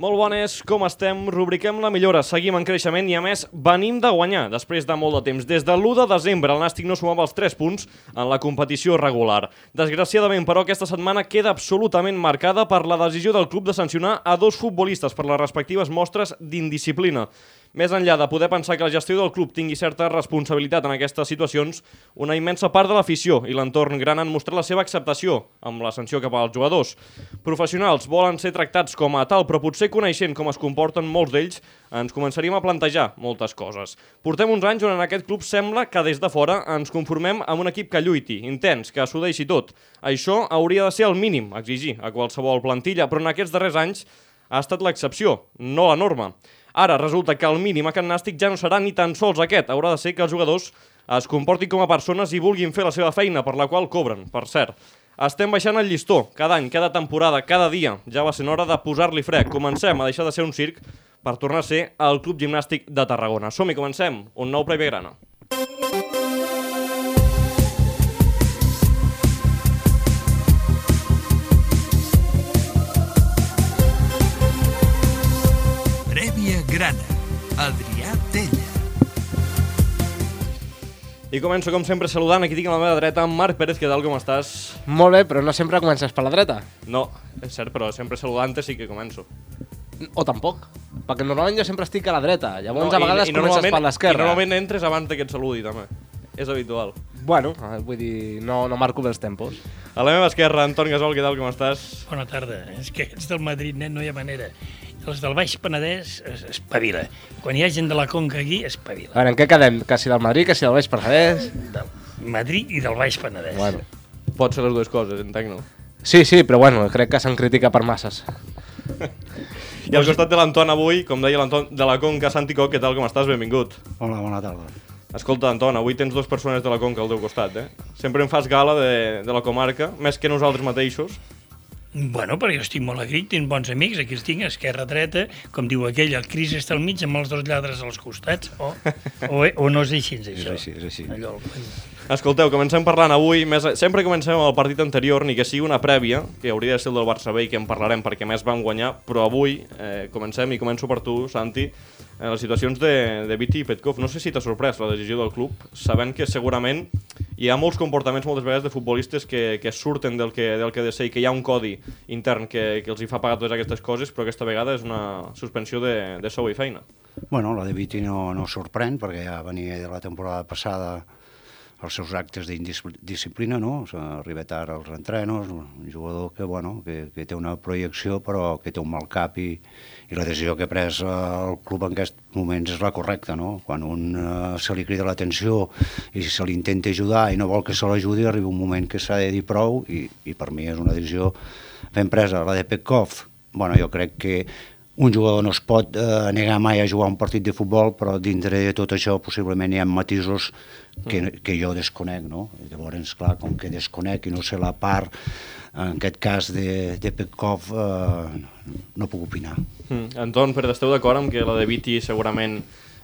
Molt bones, com estem? Rubriquem la millora, seguim en creixement i a més venim de guanyar després de molt de temps. Des de l'1 de desembre el Nàstic no sumava els 3 punts en la competició regular. Desgraciadament, però, aquesta setmana queda absolutament marcada per la decisió del club de sancionar a dos futbolistes per les respectives mostres d'indisciplina. Més enllà de poder pensar que la gestió del club tingui certa responsabilitat en aquestes situacions, una immensa part de l'afició i l'entorn gran han mostrat la seva acceptació amb la sanció cap als jugadors. Professionals volen ser tractats com a tal, però potser coneixent com es comporten molts d'ells, ens començaríem a plantejar moltes coses. Portem uns anys on en aquest club sembla que des de fora ens conformem amb un equip que lluiti, intens, que s'ho deixi tot. Això hauria de ser el mínim, exigir a qualsevol plantilla, però en aquests darrers anys ha estat l'excepció, no la norma. Ara resulta que el mínim a Can Nàstic ja no serà ni tan sols aquest. Haurà de ser que els jugadors es comportin com a persones i vulguin fer la seva feina, per la qual cobren, per cert. Estem baixant el llistó, cada any, cada temporada, cada dia. Ja va ser hora de posar-li fre. Comencem a deixar de ser un circ per tornar a ser el Club Gimnàstic de Tarragona. Som-hi, comencem. Un nou Prèvia Grana. Adrià Tella. I començo, com sempre, saludant. Aquí tinc a la meva dreta en Marc Pérez. Què tal, com estàs? Molt bé, però no sempre comences per la dreta. No, és cert, però sempre saludant-te sí que començo. O tampoc. Perquè normalment jo sempre estic a la dreta. Llavors no, a vegades i, i comences per I l'esquerra. normalment entres abans que et saludi, també. És habitual. Bueno, eh, vull dir, no, no marco bé els tempos. A la meva esquerra, Anton Gasol, què tal, com estàs? Bona tarda. És que aquests del Madrid, nen, no hi ha manera. Els del Baix Penedès es, espavila. Quan hi ha gent de la Conca aquí, espavila. veure, en què quedem? Que si del Madrid, que si del Baix Penedès... Del Madrid i del Baix Penedès. Bueno. Pot ser les dues coses, entenc, no? Sí, sí, però bueno, crec que se'n critica per masses. I al costat de l'Anton avui, com deia l'Anton de la Conca, Santi Coc, què tal, com estàs? Benvingut. Hola, bona tarda. Escolta, Anton, avui tens dues persones de la Conca al teu costat, eh? Sempre em fas gala de, de la comarca, més que nosaltres mateixos. Bueno, perquè jo estic molt agrit, tinc bons amics, aquí els tinc, esquerra, dreta, com diu aquell, el Cris està al mig amb els dos lladres als costats, o, o, o no és així, és És això. així, és així. Allò, Escolteu, comencem parlant avui, més, sempre comencem amb el partit anterior, ni que sigui una prèvia, que hauria de ser el del Barça B i que en parlarem perquè més van guanyar, però avui eh, comencem i començo per tu, Santi, eh, les situacions de, de Viti i Petkov. No sé si t'ha sorprès la decisió del club, sabent que segurament hi ha molts comportaments moltes vegades de futbolistes que, que surten del que, del que ha de ser i que hi ha un codi intern que, que els hi fa pagar totes aquestes coses, però aquesta vegada és una suspensió de, de sou i feina. Bueno, la de Viti no, no sorprèn, perquè ja venia de la temporada passada els seus actes d'indisciplina, no? S'ha arribat ara als entrenos, un jugador que, bueno, que, que té una projecció però que té un mal cap i, i la decisió que ha pres eh, el club en aquests moments és la correcta, no? Quan un uh, se li crida l'atenció i se li intenta ajudar i no vol que se l'ajudi, arriba un moment que s'ha de dir prou i, i per mi és una decisió ben presa. La de Petkov, bueno, jo crec que un jugador no es pot eh, negar mai a jugar un partit de futbol, però dintre de tot això possiblement hi ha matisos que, que jo desconec, no? Llavors, clar, com que desconec i no sé la part, en aquest cas de, de Petkov, eh, no puc opinar. Mm. Anton, però esteu d'acord amb que la de Viti segurament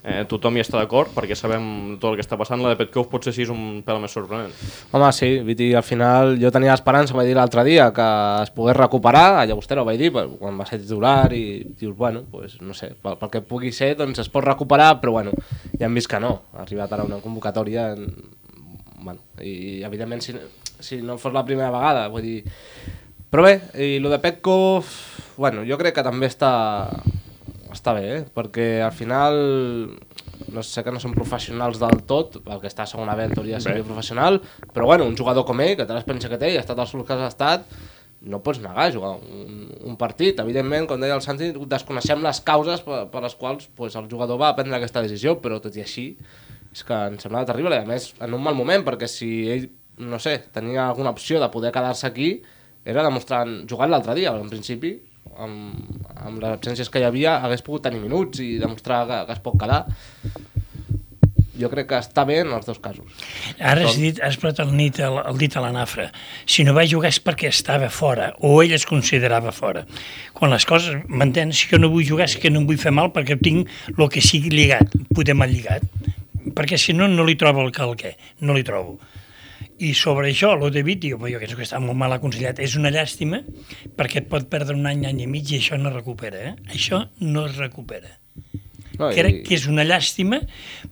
eh, tothom hi està d'acord, perquè sabem tot el que està passant, la de Petkov potser sí és un pèl més sorprenent. Home, sí, Viti, al final jo tenia esperança, ho vaig dir l'altre dia, que es pogués recuperar, a Llagostera ho vaig dir, quan va ser titular i dius, bueno, pues, no sé, pel, pel que pugui ser, doncs es pot recuperar, però bueno, ja hem vist que no, ha arribat ara una convocatòria, en... bueno, i evidentment si, si no fos la primera vegada, vull dir... Però bé, i el de Petkov, bueno, jo crec que també està, està bé, eh? perquè al final no sé que no són professionals del tot, el que està a segona B en teoria seria professional, però bueno, un jugador com ell, que té l'experiència que té i ha estat als clubs que ha estat, no pots negar a jugar un, un partit. Evidentment, com deia el Santi, desconeixem les causes per, per les quals pues, el jugador va prendre aquesta decisió, però tot i així és que em semblava terrible, i a més en un mal moment, perquè si ell, no sé, tenia alguna opció de poder quedar-se aquí, era demostrant, jugant l'altre dia, en principi, amb, amb les absències que hi havia, hagués pogut tenir minuts i demostrar que, que es pot quedar. Jo crec que està bé en els dos casos. Ara has, dit, has posat el, nit, el, el dit a la nafra. Si no va jugar és perquè estava fora, o ell es considerava fora. Quan les coses, m'entens? Si jo no vull jugar és que no em vull fer mal perquè tinc el que sigui lligat, poder mal lligat. Perquè si no, no li trobo el que el no li trobo. I sobre això, lo de Viti, home, jo penso que està molt mal aconsellat. És una llàstima perquè et pot perdre un any, any i mig i això no es recupera. Eh? Això no es recupera. No, Crec que és una llàstima,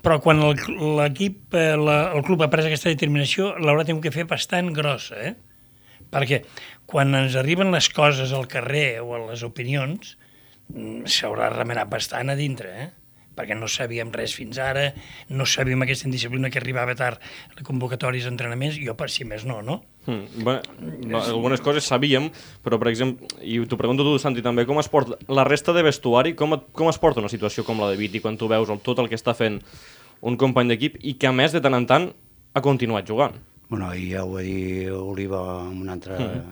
però quan el- l'equip, eh, la- el club ha pres aquesta determinació, l'haurà tingut que fer bastant grossa, eh? Perquè quan ens arriben les coses al carrer o a les opinions, mm, s'haurà remenat bastant a dintre, eh? Perquè no sabíem res fins ara, no sabíem aquesta indisciplina que arribava tard a convocatòries d'entrenaments, jo per si més no, no? Mm, bé, no, algunes coses sabíem, però, per exemple, i t'ho pregunto tu, Santi, també, com es porta la resta de vestuari, com, et, com es porta una situació com la de Viti quan tu veus el, tot el que està fent un company d'equip i que, a més, de tant en tant, ha continuat jugant? Bueno, ahir ja ho va dir Oliva en una altra, eh,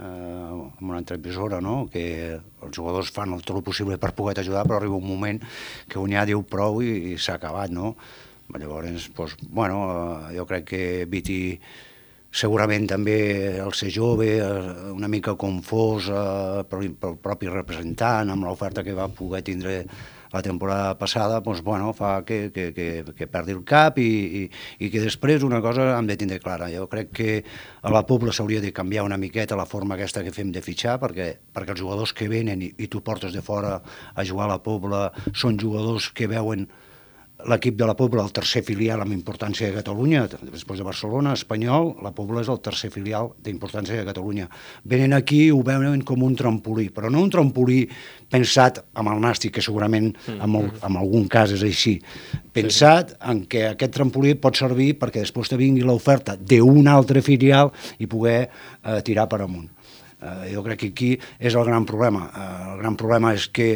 en una altra emissora, no? que els jugadors fan el tot el possible per poder ajudar, però arriba un moment que un ja diu prou i, i s'ha acabat, no? Llavors, doncs, bueno, eh, jo crec que Viti segurament també el ser jove, eh, una mica confós eh, pel, pel propi representant, amb l'oferta que va poder tindre la temporada passada, doncs, bueno, fa que, que, que, que perdi el cap i, i, i que després una cosa hem de tindre clara. Jo crec que a la Pobla s'hauria de canviar una miqueta la forma aquesta que fem de fitxar, perquè, perquè els jugadors que venen i, i tu portes de fora a jugar a la Pobla són jugadors que veuen l'equip de la Pobla, el tercer filial amb importància de Catalunya, després de Barcelona, Espanyol, la Pobla és el tercer filial d'importància de Catalunya. Venen aquí i ho veuen com un trampolí, però no un trampolí pensat amb el nàstic, que segurament en, el, en algun cas és així, pensat en què aquest trampolí pot servir perquè després te vingui l'oferta d'un altre filial i poder eh, tirar per amunt. Eh, jo crec que aquí és el gran problema. Eh, el gran problema és que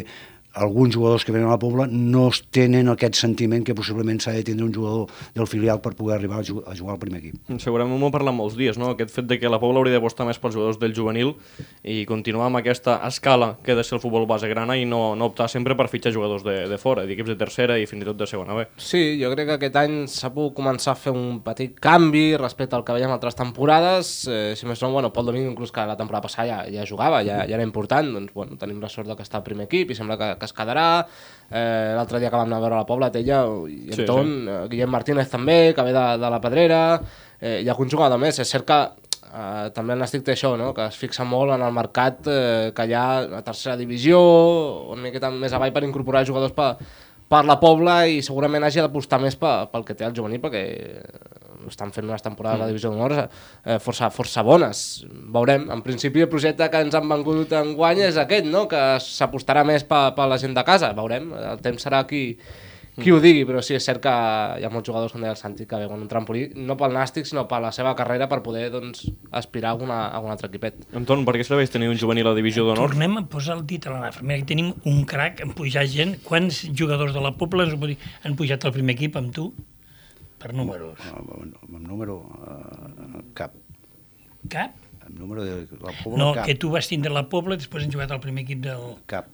alguns jugadors que venen a la Pobla no tenen aquest sentiment que possiblement s'ha de tindre un jugador del filial per poder arribar a ju- a jugar al primer equip. Segurament m'ho parlat molts dies, no? Aquest fet de que la Pobla hauria d'apostar més pels jugadors del juvenil i continuar amb aquesta escala que ha de ser el futbol base grana i no, no optar sempre per fitxar jugadors de, de fora, d'equips de tercera i fins i tot de segona B. Sí, jo crec que aquest any s'ha pogut començar a fer un petit canvi respecte al que veiem altres temporades. Eh, si més no, bueno, Pol Domingo, inclús que la temporada passada ja, ja jugava, ja, ja era important, doncs bueno, tenim la sort de que està al primer equip i sembla que, que es quedarà. Eh, L'altre dia que vam anar a veure la Pobla, Tella i Sí, Anton, sí, sí. Guillem Martínez també, que ve de, de la Pedrera, eh, hi ha algun jugador més. És cert que eh, també el Nàstic té això, no? que es fixa molt en el mercat eh, que hi ha a tercera divisió, una miqueta més avall per incorporar jugadors per, per la Pobla i segurament hagi d'apostar més pel, pel que té el juvenil perquè estan fent unes temporades a la divisió d'honor eh, força, força bones. Veurem. En principi el projecte que ens han vengut en guany és aquest, no? que s'apostarà més per, per la gent de casa. Veurem. El temps serà qui, qui ho digui, però sí, és cert que hi ha molts jugadors, com deia el Santi, que veuen un trampolí, no pel Nàstic, sinó per la seva carrera per poder doncs, aspirar a, alguna, a algun altre equipet. Anton, per què serveix tenir un juvenil a divisió d'honor? Tornem a posar el dit a la nafra. Mira, aquí tenim un crac en pujar gent. Quants jugadors de la Pobla ens ho pot dir? han pujat al primer equip amb tu? Per números. Amb, amb número eh, cap. Cap? Amb número de la Pobla No, cap. que tu vas tindre la Pobla i després han jugat al primer equip del Cap.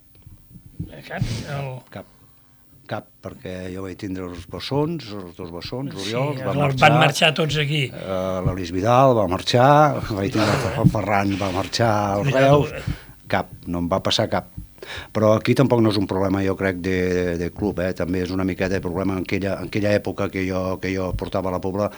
cap. El... Cap. Cap, perquè jo vaig tindre els bessons, els dos bessons, Sí, l'Oriol, va els marxar, van marxar tots aquí. eh, l'Elis Vidal va marxar, vaig tindre el Ferran va marxar al Cuidado, Reus, cap, no em va passar cap. Però aquí tampoc no és un problema, jo crec, de, de, club, eh? també és una miqueta de problema en aquella, en aquella època que jo, que jo portava a la Pobla,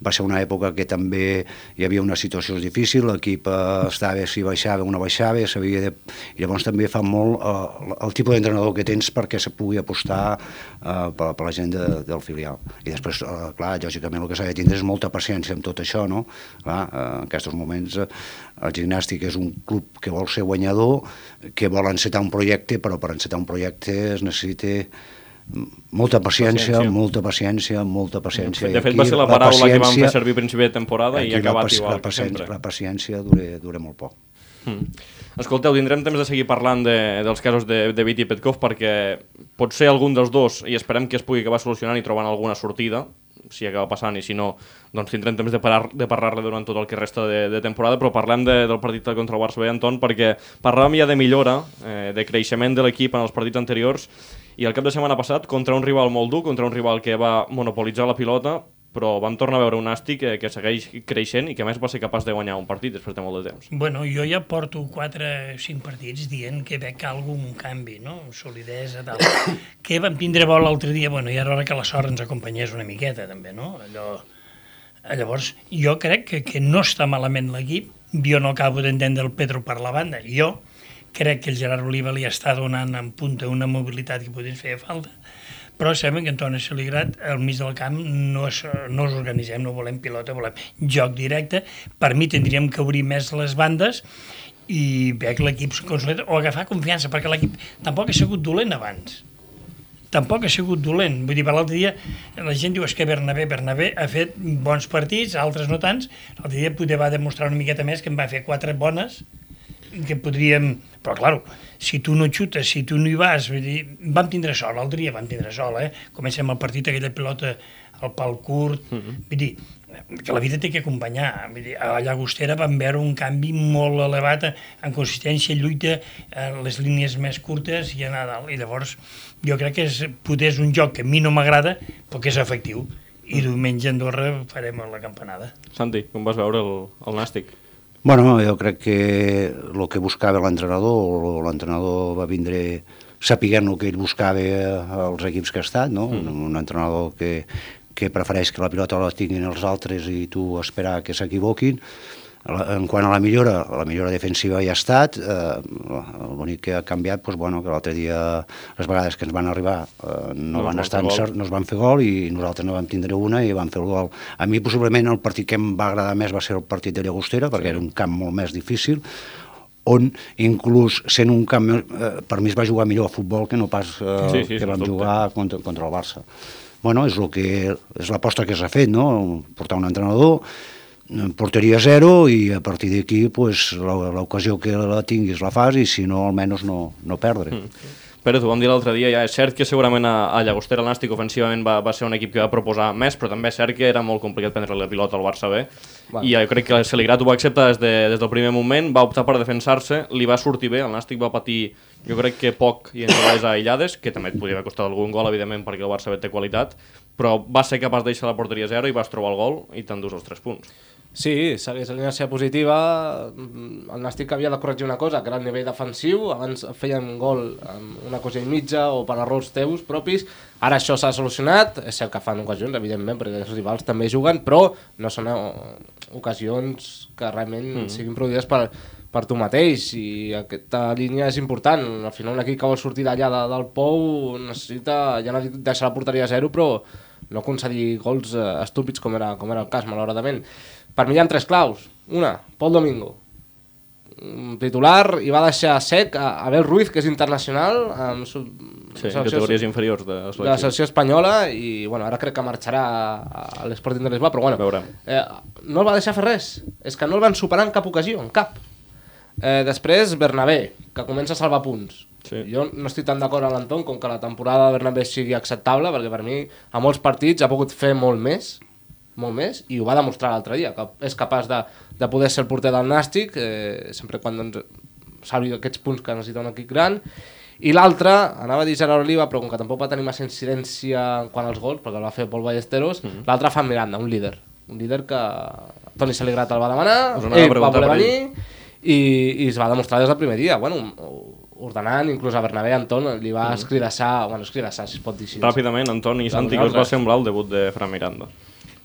va ser una època que també hi havia una situació difícil, l'equip eh, estava si baixava no baixava, s'havia de... i llavors també fa molt eh, el tipus d'entrenador que tens perquè se pugui apostar eh, per, per la gent de, del filial. I després, eh, clar, lògicament el que s'ha de tindre és molta paciència amb tot això, no? Clar, eh, en aquests moments eh, el gimnàstic és un club que vol ser guanyador, que vol encetar un projecte, però per encetar un projecte es necessita molta paciència, Paciència. molta paciència, molta paciència. De fet, aquí va ser la paraula que vam fer servir a principi de temporada i ha la acabat paci- igual la paciència. La paciència dura, dura molt poc. Mm. Escolteu, tindrem temps de seguir parlant de, dels casos de, de Viti i Petkov perquè pot ser algun dels dos i esperem que es pugui acabar solucionant i trobant alguna sortida si acaba passant i si no, doncs tindrem temps de, parar, de parlar-ne durant tot el que resta de, de temporada, però parlem de, del partit contra el Barça. B, Anton, perquè parlàvem ja de millora, eh, de creixement de l'equip en els partits anteriors, i el cap de setmana passat, contra un rival molt dur, contra un rival que va monopolitzar la pilota, però vam tornar a veure un Nàstic que, que segueix creixent i que més va ser capaç de guanyar un partit després de molt de temps. Bueno, jo ja porto 4 o 5 partits dient que veig algun canvi, no? Solidesa, tal. que vam tindre bo l'altre dia, bueno, ja era hora que la sort ens acompanyés una miqueta, també, no? Allò... Llavors, jo crec que, que no està malament l'equip. Jo no acabo d'entendre el Pedro per la banda. Jo crec que el Gerard Oliva li està donant en punta una mobilitat que ens feia falta però sembla que Antoni Saligrat al mig del camp no, es, no us organitzem, no volem pilota, volem joc directe. Per mi tindríem que obrir més les bandes i veig l'equip consolida o agafar confiança, perquè l'equip tampoc ha sigut dolent abans tampoc ha sigut dolent. Vull dir, per l'altre dia la gent diu és que Bernabé, Bernabé ha fet bons partits, altres no tants. L'altre dia poder va demostrar una miqueta més que en va fer quatre bones que podríem... Però, clar, si tu no xutes, si tu no hi vas... Vull dir, vam tindre sol, l'altre dia vam tindre sol, eh? Comencem el partit, aquella pilota al pal curt... Mm -hmm. Vull dir, que la vida té que acompanyar. Vull dir, a la Llagostera vam veure un canvi molt elevat en consistència, lluita, en les línies més curtes i anar a dalt. I llavors jo crec que és, poder és un joc que a mi no m'agrada, però que és efectiu. I diumenge a Andorra farem la campanada. Santi, com vas veure el, el Nàstic? Bueno, jo crec que el que buscava l'entrenador, l'entrenador va vindre sapiguent el que ell buscava als equips que ha estat, no? Mm. Un, un entrenador que, que prefereix que la pilota la tinguin els altres i tu esperar que s'equivoquin. En quant a la millora, la millora defensiva ja ha estat, eh, l'únic que ha canviat, doncs, bueno, que l'altre dia les vegades que ens van arribar eh, no, No van es estar van fer encert, no es van fer gol i nosaltres no vam tindre una i vam fer el gol. A mi possiblement el partit que em va agradar més va ser el partit de Llagostera, perquè era un camp molt més difícil, on inclús sent un camp, eh, per mi es va jugar millor a futbol que no pas eh, Sí, sí, que vam jugar contra, contra el Barça. Bueno, és, el que, és l'aposta que s'ha fet, no? portar un entrenador, eh, porteria zero i a partir d'aquí pues, la- l'ocasió que la tinguis la fas i si no almenys no, no perdre. Mm. Pere, t'ho vam dir l'altre dia, ja és cert que segurament a, a Llagostera el Nàstic ofensivament va, va ser un equip que va proposar més, però també és cert que era molt complicat prendre la pilota al Barça B, Vale. i jo crec que el Celigrat ho va acceptar des, de, des del primer moment, va optar per defensar-se, li va sortir bé, el Nàstic va patir jo crec que poc i en jugades aïllades, que també et podria haver costat algun gol, evidentment, perquè el Barça B té qualitat, però va ser capaç de deixar la porteria a zero i vas trobar el gol i t'endús els 3 punts. Sí, segueix la línia positiva. Mm, El Nàstic havia de corregir una cosa, que era el nivell defensiu. Abans feien gol amb una cosa i mitja o per errors teus propis. Ara això s'ha solucionat. És cert que fan ocasions, evidentment, perquè els rivals també juguen, però no són eh, ocasions que realment mm. siguin produïdes per, per tu mateix i aquesta línia és important. Al final un equip que vol sortir d'allà de, del pou necessita, ja no dic deixar la porteria a zero, però no concedir gols eh, estúpids com era, com era el cas, malauradament. Per mi hi ha tres claus. Una, Pol Domingo, titular, i va deixar sec a Abel Ruiz, que és internacional, amb su... Sí, en selecció- categories inferiors de de la selecció. espanyola i bueno, ara crec que marxarà a, l'Sporting de Lisboa, però bueno, Veurem. eh, no el va deixar fer res, és que no el van superar en cap ocasió, en cap. Eh, després Bernabé, que comença a salvar punts. Sí. Jo no estic tan d'acord amb l'Anton com que la temporada de Bernabé sigui acceptable, perquè per mi a molts partits ha pogut fer molt més, molt més, i ho va demostrar l'altre dia, que és capaç de, de poder ser el porter del Nàstic, eh, sempre quan doncs, salvi aquests punts que necessita un equip gran, i l'altre, anava a dir Gerard Oliva, però com que tampoc va tenir massa incidència en quant als gols, perquè el va fer Pol Ballesteros, Mhm. l'altre fa Miranda, un líder. Un líder que Toni Saligrat el va demanar, Us ell va voler venir, i, i es va demostrar des del primer dia. Bueno, ordenant, inclús a Bernabé Anton li va escridassar, bueno, escridassar, si es pot dir així. Ràpidament, Antoni i Santi, què us va semblar el debut de Fran Miranda?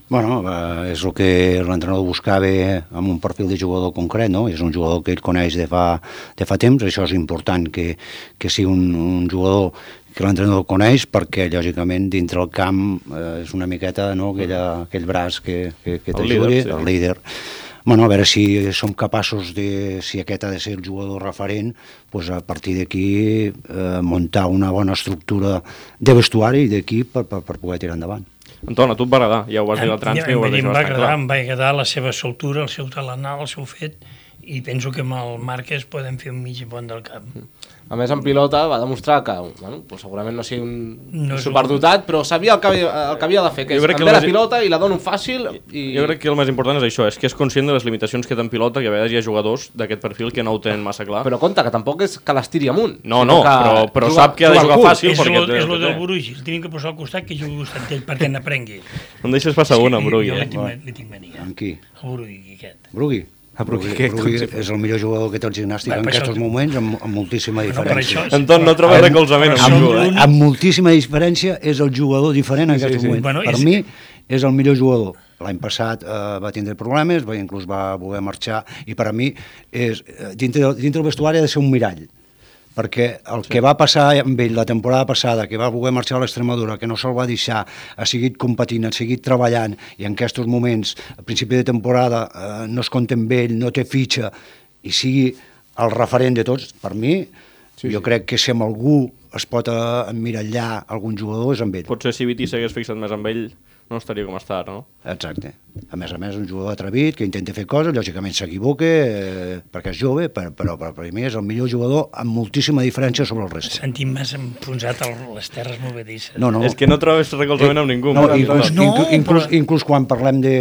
Bueno, és el que l'entrenador buscava amb un perfil de jugador concret, no? És un jugador que ell coneix de fa, de fa temps, això és important que, que sigui un, un jugador que l'entrenador coneix perquè, lògicament, dintre el camp eh, és una miqueta no? Aquella, aquell braç que, que, que t'ajudi, sí. el líder. Bueno, a veure si som capaços de, si aquest ha de ser el jugador referent, pues a partir d'aquí eh, muntar una bona estructura de vestuari i d'equip per, per, per poder tirar endavant. Anton, a tu et va agradar, ja ho vas dir al A Transmi, mi- ho vas em va agradar, clar. em va agradar la seva soltura, el seu talental, el seu fet, i penso que amb el Marquès podem fer un mig bon del camp. A més, en pilota va demostrar que bueno, pues segurament no sigui un, No superdotat, però sabia el que, havia, el que havia de fer, que Jo és crec que la les- pilota i la dono fàcil i... Jo crec que el més important és això, és que és conscient de les limitacions que té en pilota, que a vegades hi ha jugadors d'aquest perfil que no ho tenen massa clar. Però compte, que tampoc és que les tiri amunt. No, no, que però- però juga- sap que ha de jugar fàcil. és perquè lo, és lo del Brugi, el tenim que posar al costat que jugui al costat d'ell perquè n'aprengui. No em deixes passar una, Brugui. Jo Eh? li tinc, li tinc mania. Amb qui? El Brugui aquest. Brugui. Ah, Com si és el millor jugador que té el gimnàstic Va, en per això- aquests moments, amb, amb moltíssima diferència. això- Anton, no trobes recolzament Però tu, eh? l'únic- Amb moltíssima diferència és el jugador diferent en aquests sí. moments. Bueno, per és- mi és el millor jugador. l'any passat eh, va tindre problemes, va, inclús va voler marxar, i per a mi, és, eh, dintre, dintre del vestuari ha de ser un mirall, perquè el sí. que va passar amb ell la temporada passada, que va voler marxar a l'Extremadura, que no se'l va deixar, ha seguit competint, ha seguit treballant, i en aquests moments, a principi de temporada, eh, no es compta amb ell, no té fitxa, i sigui el referent de tots, per mi, sí, jo sí. crec que si amb algú es pot eh, emmirallar algun jugador és amb ell. Potser si Viti s'hagués fixat més amb ell, no estaria com està ara, no? Exacte. A més a més, un jugador atrevit que intenta fer coses, lògicament s'equivoca eh, perquè és jove, però, però, però per mi és el millor jugador amb moltíssima diferència sobre el reste. Sentim més enfonsat a les terres movedisses. No, no. És que no trobes recolzament amb ningú. No, Marc inclús, no, inclús, inclús, però- inclús quan parlem de,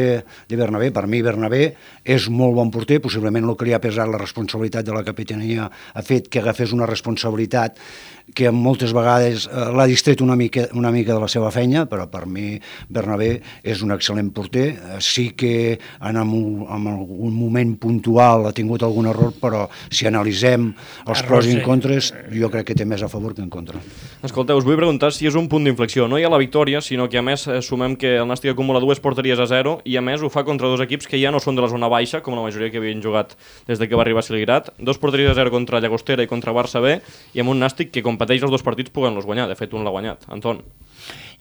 de Bernabé, per mi Bernabé és molt bon porter, possiblement el que li ha pesat la responsabilitat de la capitania ha fet que agafés una responsabilitat que moltes vegades eh, l'ha distret una mica, una mica de la seva feina, però per mi Bernabé és un excel·lent porter. Eh, Sí que en, un, en algun moment puntual ha tingut algun error, però si analitzem els Errors, pros i sí. contres, jo crec que té més a favor que en contra. Escolteu, us vull preguntar si és un punt d'inflexió. No hi ha la victòria, sinó que a més eh, sumem que el Nàstic acumula dues porteries a zero i a més ho fa contra dos equips que ja no són de la zona baixa, com la majoria que havien jugat des de que va arribar a Siligrat. Dos porteries a zero contra Llagostera i contra Barça B i amb un Nàstic que competeix els dos partits puguen-los guanyar. De fet, un l'ha guanyat. Anton.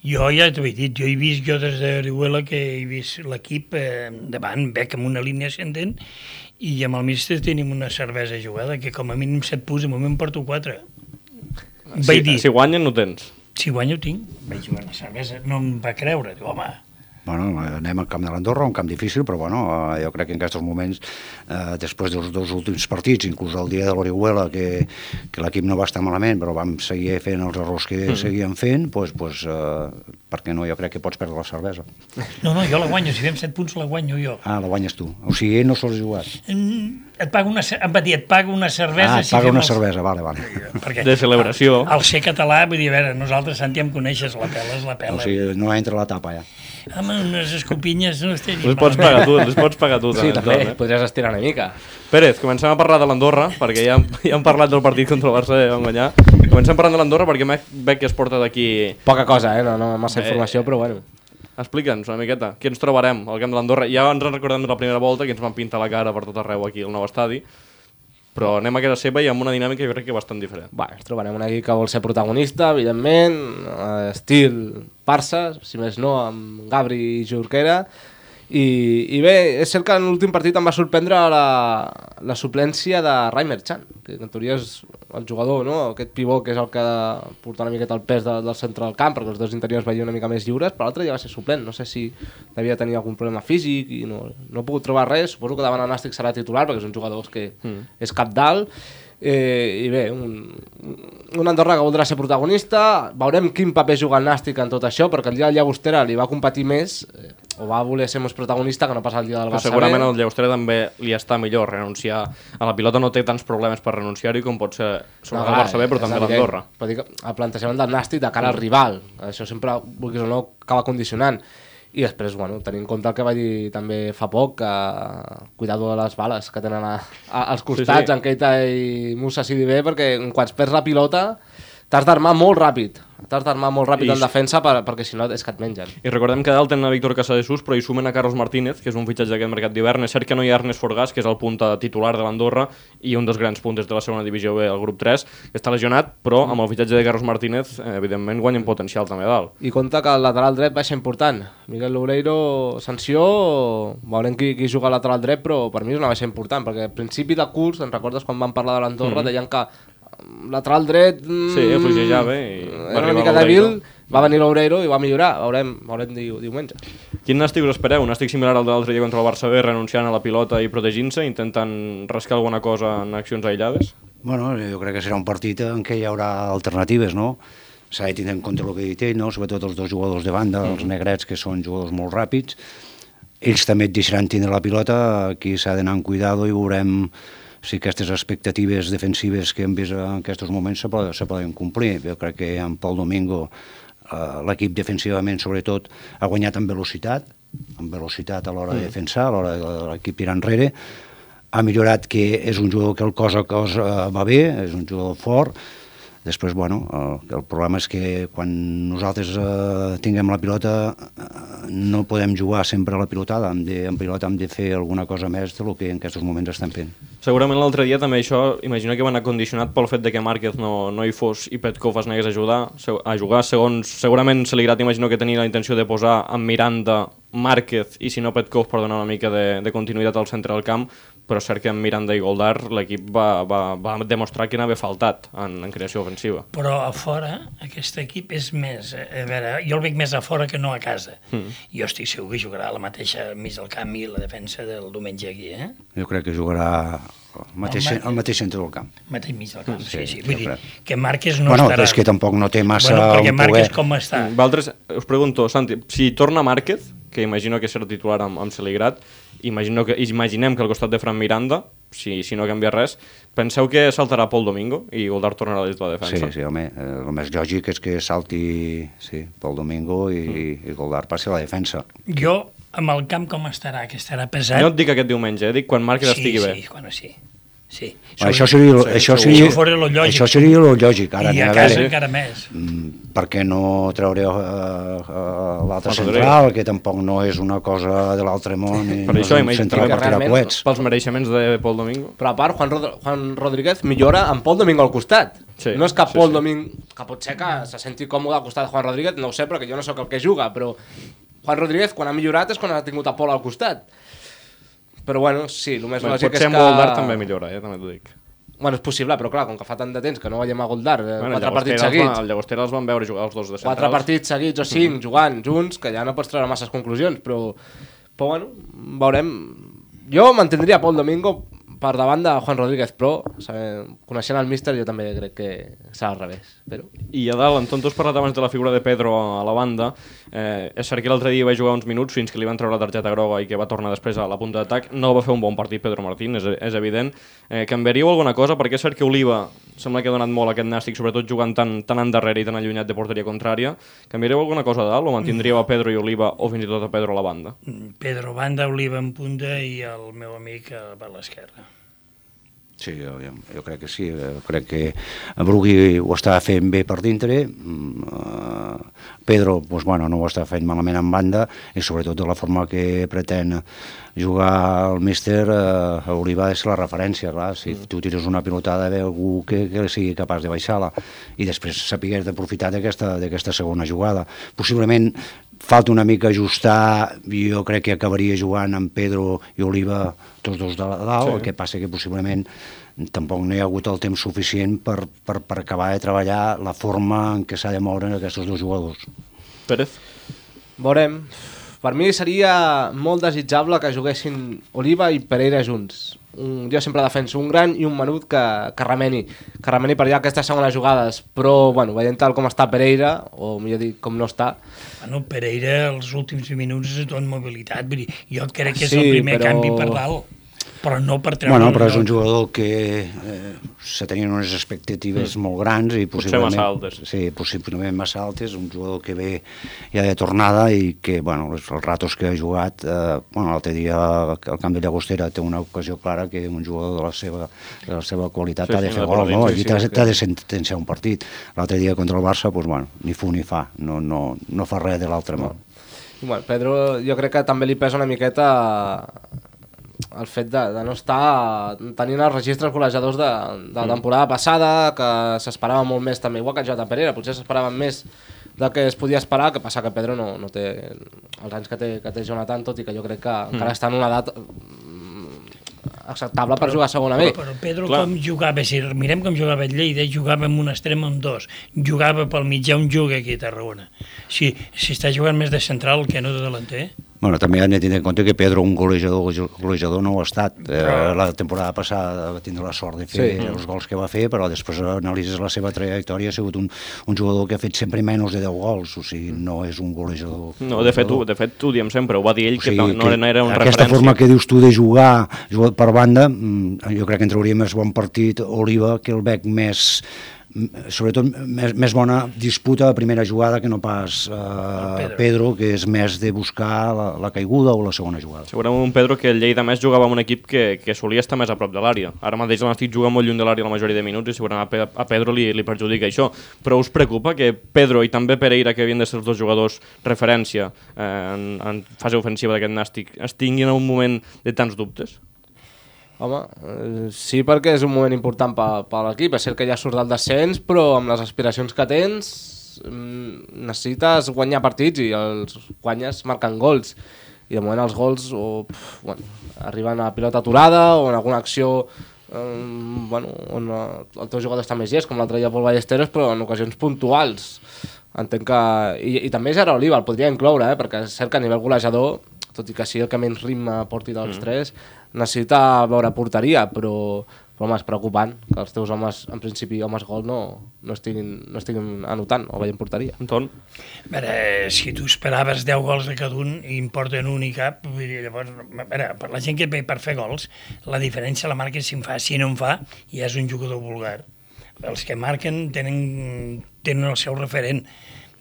Jo ja t'ho he dit, jo he vist jo des de Orihuela que he vist l'equip eh, davant, bec amb una línia ascendent i amb el míster tenim una cervesa jugada que com a mínim 7 punts, de moment porto 4. Si, Vaig dir, si guanyen, no tens. si guanyo tinc, vaig jugar la cervesa, no em va creure, diu, home, Bueno, anem al camp de l'Andorra, un camp difícil, però bueno, eh, jo crec que en aquests moments, eh, després dels dos últims partits, inclús el dia de l'Orihuela, que, que l'equip no va estar malament, però vam seguir fent els errors que mm. seguíem fent, doncs, doncs, eh, perquè no, jo crec que pots perdre la cervesa. no, no, jo la guanyo, si fem 7 punts la guanyo jo. Ah, la guanyes tu. O sigui, no sols jugat. Mm, Et pago una, em va dir, et pago una cervesa Ah, et paga fem una els- cervesa, vale, vale. Perquè De celebració. Al ser català, vull dir, a veure, nosaltres, Santi, em coneixes, la pela és la pela. O sigui, no entra la tapa, ja. Home, unes escopinyes no estaria Les pots pagar tu, les pots pagar tu. Sí, també, eh? podries estirar una mica. Pérez, comencem a parlar de l'Andorra, perquè ja, hem- ja hem parlat del partit contra el Barça i vam guanyar. Comencem parlant de l'Andorra perquè veig que es porta d'aquí... Poca cosa, eh? No, no massa Eh, informació, però bueno. Explica'ns una miqueta, què ens trobarem al camp de l'Andorra? Ja ens en recordem de la primera volta, que ens van pintar la cara per tot arreu aquí al nou estadi, però anem a casa seva i amb una dinàmica jo crec que bastant diferent. Va, ens trobarem un equip que vol ser protagonista, evidentment, estil Barça, si més no, amb Gabri i Jorquera, i, i bé, és cert que en l'últim partit em va sorprendre la, la suplència de Rai Merchant, que en teoria és el jugador, no? aquest pivot que és el que ha de portar una miqueta el pes de, del centre del camp, perquè els dos interiors veien una mica més lliures, però l'altre ja va ser suplent, no sé si devia tenir algun problema físic i no, no he pogut trobar res, suposo que davant el Nàstic serà titular, perquè és un jugador que mm. és cap dalt, Eh, I bé, un, un Andorra que voldrà ser protagonista, veurem quin paper juga el Nàstic en tot això, perquè el dia del Llagostera li va competir més, eh, o va voler ser més protagonista que no pas el dia del Però Barça segurament B. al Llaustera també li està millor renunciar a la pilota, no té tants problemes per renunciar-hi com pot ser sobre el clar, Barça B, però també l'Andorra. El plantejament del Nàstic de cara al rival, això sempre, vulguis o no, acaba condicionant. I després, bueno, tenint en compte el que va dir també fa poc, que cuidado de les bales que tenen a, a, als costats, Sí, sí. en Keita i Musa Sidibé, perquè quan es perds la pilota t'has d'armar molt ràpid. T'has d'armar molt ràpid I- en defensa per, perquè si no és que et mengen. I recordem que dalt tenen a Víctor Casadesús, però hi sumen a Carlos Martínez, que és un fitxatge d'aquest mercat d'hivern. És cert que no hi ha Ernest Forgàs, que és el punta titular de l'Andorra i un dels grans puntes de la segona divisió B, el grup 3, que està lesionat, però amb el fitxatge de Carlos Martínez, eh, evidentment, guanyen potencial també dalt. I compta que el lateral dret va ser important. Miguel Loureiro, sanció, veurem qui, qui juga al lateral dret, però per mi és una baixa important, perquè al principi de curs, te'n recordes quan vam parlar de l'Andorra, mm -hmm. deien que lateral dret... mm, Sí, fluixejava i va Era una arribar mica dèbil, va venir Loureiro i va millorar, veurem, veurem diu, diumenge. Quin nàstic us espereu? Un nàstic similar al de l'altre dia contra el Barça B, renunciant a la pilota i protegint-se, intentant rascar alguna cosa en accions aïllades? Bueno, jo crec que serà un partit en què hi haurà alternatives, no? S'ha de tenir en compte el que he dit ell, no? sobretot els dos jugadors de banda, Mm-hmm. els negrets, que són jugadors molt ràpids. Ells també et deixaran tindre la pilota, aquí s'ha d'anar amb cuidado i veurem si aquestes expectatives defensives que hem vist en aquests moments se poden, se poden complir. Jo crec que en Pol Domingo eh, l'equip defensivament, sobretot, ha guanyat en velocitat, en velocitat a l'hora de defensar, a l'hora de l'equip tirar enrere, ha millorat que és un jugador que el cos a cos eh, va bé, és un jugador fort, Després, bueno, el, el problema és que quan nosaltres eh, tinguem la pilota, no podem jugar sempre a la pilotada, hem de, en pilota hem de fer alguna cosa més del que en aquests moments estem fent. Segurament l'altre dia també això, imagino que va anar condicionat pel fet de que Márquez no, no hi fos i Petkov es negués a, ajudar, se- a jugar. Segons, segurament Celigrat imagino que tenia la intenció de posar en Miranda Márquez i si no Petkov per donar una mica de, de continuïtat al centre del camp, però és cert que amb Miranda i Goldar l'equip va, va, va demostrar que n'havia faltat en, en creació ofensiva. Però a fora, aquest equip és més... eh, A veure, jo el veig més a fora que no a casa. Mm. Jo estic segur que jugarà la mateixa mig del camp i la defensa del diumenge aquí, eh? Jo crec que jugarà al mateix, Home. al mateix centre del camp. Mateix mig del camp, sí, sí. sí, sí. Vull jo dir, que Márquez no bueno, estarà... és que tampoc no té massa bueno, perquè Márquez poder... com està? Valtres, us pregunto, Santi, si torna Márquez, que imagino que serà titular amb, amb Celigrat, imagino que, imaginem que al costat de Fran Miranda, si, si no canvia res, penseu que saltarà Pol Domingo i Goldar tornarà des de la Sí, defensa? sí, home, eh, el més lògic és que salti sí, pel Domingo i, mm. i Goldar passi a la defensa. Jo, amb el camp com estarà, que estarà pesat... No et dic aquest diumenge, eh? dic quan Márquez sí, estigui sí, bé. bueno, sí. Sí. Bueno, això seria, sí, això seria, Això fora lo lògic. això seria lo lògic. Ara I a a casa veure encara més. mm, per què no traureu uh, uh, l'altre Juan central, que tampoc no és una cosa de l'altre món, i Per no això, és un central que per tirar coets. Pels mereixements de Pol Domingo. Però a part, Juan, Rod Juan Rodríguez millora amb Pol Domingo al costat. Sí, no és cap sí, Pol sí. Domingo... Que pot ser que se senti còmode al costat de Juan Rodríguez, no ho sé, perquè jo no sóc el que juga, però Juan Rodríguez, quan ha millorat, és quan ha tingut a Pol al costat. Però bueno, sí, el més Bé, lògic potser és amb que... Goldar també millora, eh? també t'ho dic. Bueno, és possible, però clar, com que fa tant de temps que no veiem a Goldar, eh, Bueno, quatre partits els va- seguits, El Llagostera els van veure jugar els dos de centrals. quatre partits seguits o cinc jugant junts, que ja no pots treure masses conclusions, però, però bueno, veurem. Jo mantindria Pol Domingo per davant de Juan Rodríguez, però sabe, coneixent el míster jo també crec que serà al revés. Però... I a dalt, Anton, tu has parlat abans de la figura de Pedro a la banda. Eh, és cert que l'altre dia va jugar uns minuts fins que li van treure la targeta groga i que va tornar després a la punta d'atac. No va fer un bon partit Pedro Martín, és, és evident. Eh, canviaríeu alguna cosa? Perquè és cert que Oliva sembla que ha donat molt aquest nàstic, sobretot jugant tan, tan endarrere i tan allunyat de porteria contrària. Canviaríeu alguna cosa a dalt o mantindríeu a Pedro i Oliva o fins i tot a Pedro a la banda? Pedro Banda, Oliva en punta i el meu amic a per l'esquerra. Sí, jo, jo, crec que sí. Jo crec que Brugui ho està fent bé per dintre, mm, eh, Pedro doncs, bueno, no ho està fent malament en banda i sobretot de la forma que pretén jugar el míster, eh, Oliva és la referència, clar. Si tu tires una pilotada ve algú que, que sigui capaç de baixar-la i després sapigués d'aprofitar d'aquesta segona jugada. Possiblement falta una mica ajustar, jo crec que acabaria jugant amb Pedro i Oliva tots dos de dalt, sí. el que passa que possiblement tampoc no hi ha hagut el temps suficient per, per, per acabar de treballar la forma en què s'ha de moure aquests dos jugadors. Pérez? Veurem. Per mi seria molt desitjable que juguessin Oliva i Pereira junts. Un, jo sempre defenso un gran i un menut que, que remeni. Que remeni per allà aquestes segones jugades. Però, bueno, veient tal com està Pereira, o millor dit, com no està, Bueno, Pereira, els últims minuts és tot mobilitat. Vull dir, jo crec que és Sí, el primer però- canvi per dalt, però no per treure... Bueno, però és un no. jugador que eh, se tenien unes expectatives mm. molt grans i Potser possiblement... massa altes. Sí, possiblement massa altes, un jugador que ve ja de tornada i que, bueno, els, els ratos que ha jugat, eh, bueno, l'altre dia al camp de Llagostera té una ocasió clara que un jugador de la seva, de la seva qualitat Sí, ha de sí, fer de gol, no? sí, Allí sí, t'ha t'ha de sentenciar un partit. L'altre dia contra el Barça, doncs, bueno, ni fu ni fa, no, no, no fa res de l'altre món. I, bueno, Pedro jo crec que també li pesa una miqueta el fet de, de no estar tenint els registres golejadors de, de la temporada passada, que s'esperava molt més també, igual que Jota Pereira, potser s'esperaven més del que es podia esperar, que passa que Pedro no, no té els anys que té, que té Jonathan, tot i que jo crec que mm. encara està en una edat mm, acceptable per jugar a segona B. Però Pedro Clar. com jugava, si mirem com jugava el Lleida, jugava amb un extrem amb dos, jugava pel mitjà un juga aquí a Tarragona. Si, si està jugant més de central que no de delanter, Bueno, també hem de tenir en compte que Pedro, un golejador, golejador no ho ha estat. Eh, la temporada passada va tindre la sort de fer Sí. els gols que va fer, però després analitzes la seva trajectòria, ha sigut un, un jugador que ha fet sempre menys de 10 gols, o sigui, no és un golejador. No, de fet, ho, de fet, ho diem sempre, ho va dir ell, O que sigui, no, no era un aquesta referència. forma que dius tu de jugar, jugar per banda, mm, jo crec que en trauria més bon partit Oliva, que el veig més sobretot més, més bona disputa a primera jugada que no pas eh, Pedro. Pedro. que és més de buscar la, la caiguda o la segona jugada. Segurament un Pedro que el Lleida més jugava amb un equip que, que solia estar més a prop de l'àrea. Ara mateix el Nàstic juga molt lluny de l'àrea la majoria de minuts i segurament a, Pe a Pedro li, li perjudica això. Però us preocupa que Pedro i també Pereira, que havien de ser els dos jugadors referència eh, en, en fase ofensiva d'aquest Nàstic, es tinguin en un moment de tants dubtes? Home, eh, sí perquè és un moment important per, per l'equip. És cert que ja surt del descens, però amb les aspiracions que tens mm, necessites guanyar partits i els guanyes marcant gols. I de moment els gols o, pf, bueno, arriben a pilota aturada o en alguna acció eh, bueno, on el teu jugador està més llest, com l'altre dia Pol Ballesteros, però en ocasions puntuals. Entenc que... I, i també Gerard Oliva el podria incloure, eh? perquè és cert que a nivell golejador, tot i que sigui el que menys ritme porti dels mm. tres, necessita veure porteria, però, però home, és preocupant que els teus homes, en principi homes gol, no, no, estiguin, no estiguin anotant o veient porteria. Anton? A veure, si tu esperaves 10 gols de cada un i importen un i cap, vull dir, llavors, a veure, per la gent que ve per fer gols, la diferència la marca si en fa, si no en fa, ja és un jugador vulgar. Els que marquen tenen, tenen el seu referent.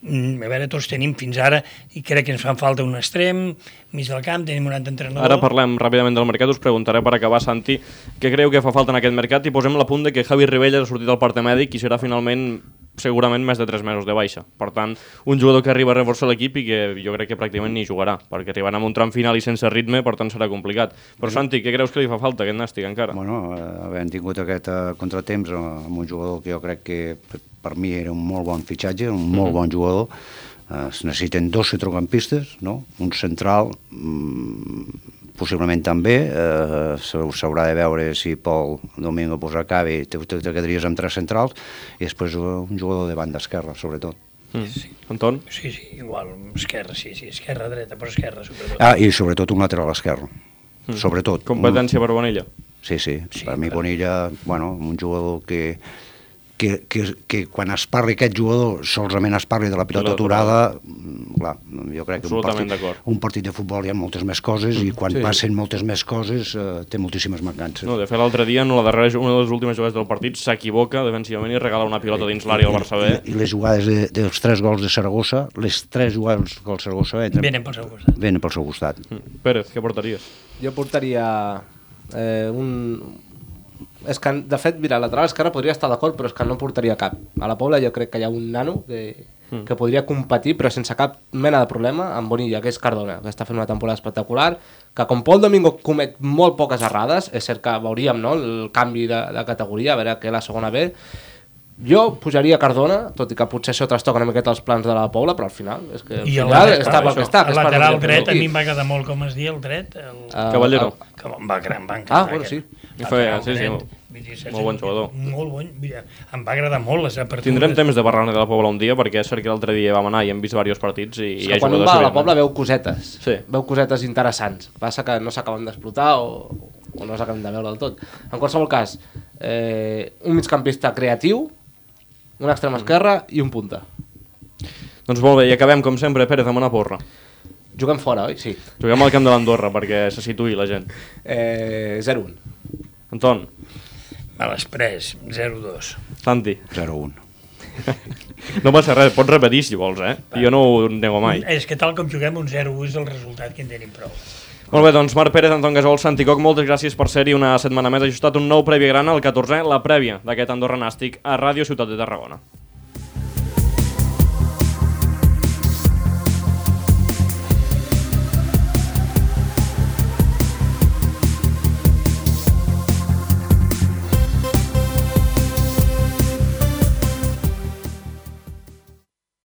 Mm, A veure, tots tenim fins ara, i crec que ens fan falta un extrem, mig del camp, tenim un altre entrenador. Ara parlem ràpidament del mercat, us preguntaré per acabar, Santi, què creu que fa falta en aquest mercat i posem la punt de que Javi Ribelles ha sortit del parte mèdic i serà finalment segurament més de 3 mesos de baixa. Per tant, un jugador que arriba a reforçar l'equip i que jo crec que pràcticament ni jugarà, perquè arribarà amb un tram final i sense ritme, per tant serà complicat. Però Santi, què creus que li fa falta aquest Nàstic encara? Bueno, eh, havent tingut aquest eh, contratemps amb un jugador que jo crec que per- mi era un molt bon fitxatge, un molt bon jugador, eh, es necessiten dos centrocampistes, no? un central, mm, possiblement també, eh, s'hau- s'haurà de veure si Pol Domingo pues, acaba i te, te, te quedaries amb tres centrals, i després eh, un jugador de banda esquerra, sobretot. Mm. Anton? Sí, sí, igual, esquerra, sí, sí, esquerra, dreta, però esquerra, sobretot. Ah, i sobretot un lateral esquerre, sobretot. Competència per Bonilla? Sí, sí, Sí, sí per mi. Bonilla, bueno, un jugador que, que, que, que quan es parli aquest jugador solament es parli de la pilota aturada, mm, clar, jo crec que un partit, un partit de futbol hi ha moltes més coses i quan Sí. passen moltes més coses eh, té moltíssimes mancances. No, de fet, l'altre dia, en la darrera, una de les últimes jugades del partit, s'equivoca defensivament i regala una pilota dins l'àrea al Barça B. I, I les jugades de, dels tres gols de Saragossa, les tres jugades que el Saragossa entren, Venen pel seu costat. venen pel seu costat. Mm. Pérez, què portaries? Jo portaria eh, un... És que, de fet, mira, lateral esquerre podria estar d'acord, però és que no portaria cap. A la Pobla jo crec que hi ha un nano que, Mm. que podria competir, però sense cap mena de problema, amb Bonilla, que és Cardona, que està fent una temporada espectacular, que com Pol Domingo comet molt poques errades, és cert que veuríem no, el canvi de, de categoria, a veure què la segona B, jo pujaria Cardona, tot i que potser això trastoca una miqueta els plans de la Pobla, però al final és que al I el, final lateral- està pel que està. el lateral que dret, a mi em va agradar molt com es diu el dret. El... Ah, Caballero. ah, que em va, em va encantar. Ah, bueno, aquest. sí. I feia- Lateral sí, sí, dret, molt- vull dir, saps? molt bon jugador. Molt bon, dir, em va agradar molt les apertures. Tindrem temps de parlar de la Pobla un dia, perquè és cert que l'altre dia vam anar i hem vist diversos partits i, i hi ha quan un jugadors va a la. Pobla veu cosetes, Sí. veu cosetes interessants. Passa que no s'acaben d'explotar o, o no s'acaben de veure del tot. En qualsevol cas, eh, un migcampista creatiu, un extrem esquerra i un punta. Doncs molt bé, i acabem, com sempre, Pérez, amb una porra. Juguem fora, oi? Sí. Juguem al camp de l'Andorra perquè se situï la gent. Eh, 0-1. Anton, A l'Express, 0-2. Santi, 0-1. no passa res, pots repetir si vols, eh? Jo no ho nego mai. És que tal com juguem, un 0-1 és el resultat que en tenim prou. Molt bé, doncs Marc Pérez, Anton Gasol, Santi Coc, moltes gràcies per ser-hi una setmana més ajustat un nou Prèvia Grana, el 14è, la prèvia d'aquest Andorra Nàstic a Ràdio Ciutat de Tarragona.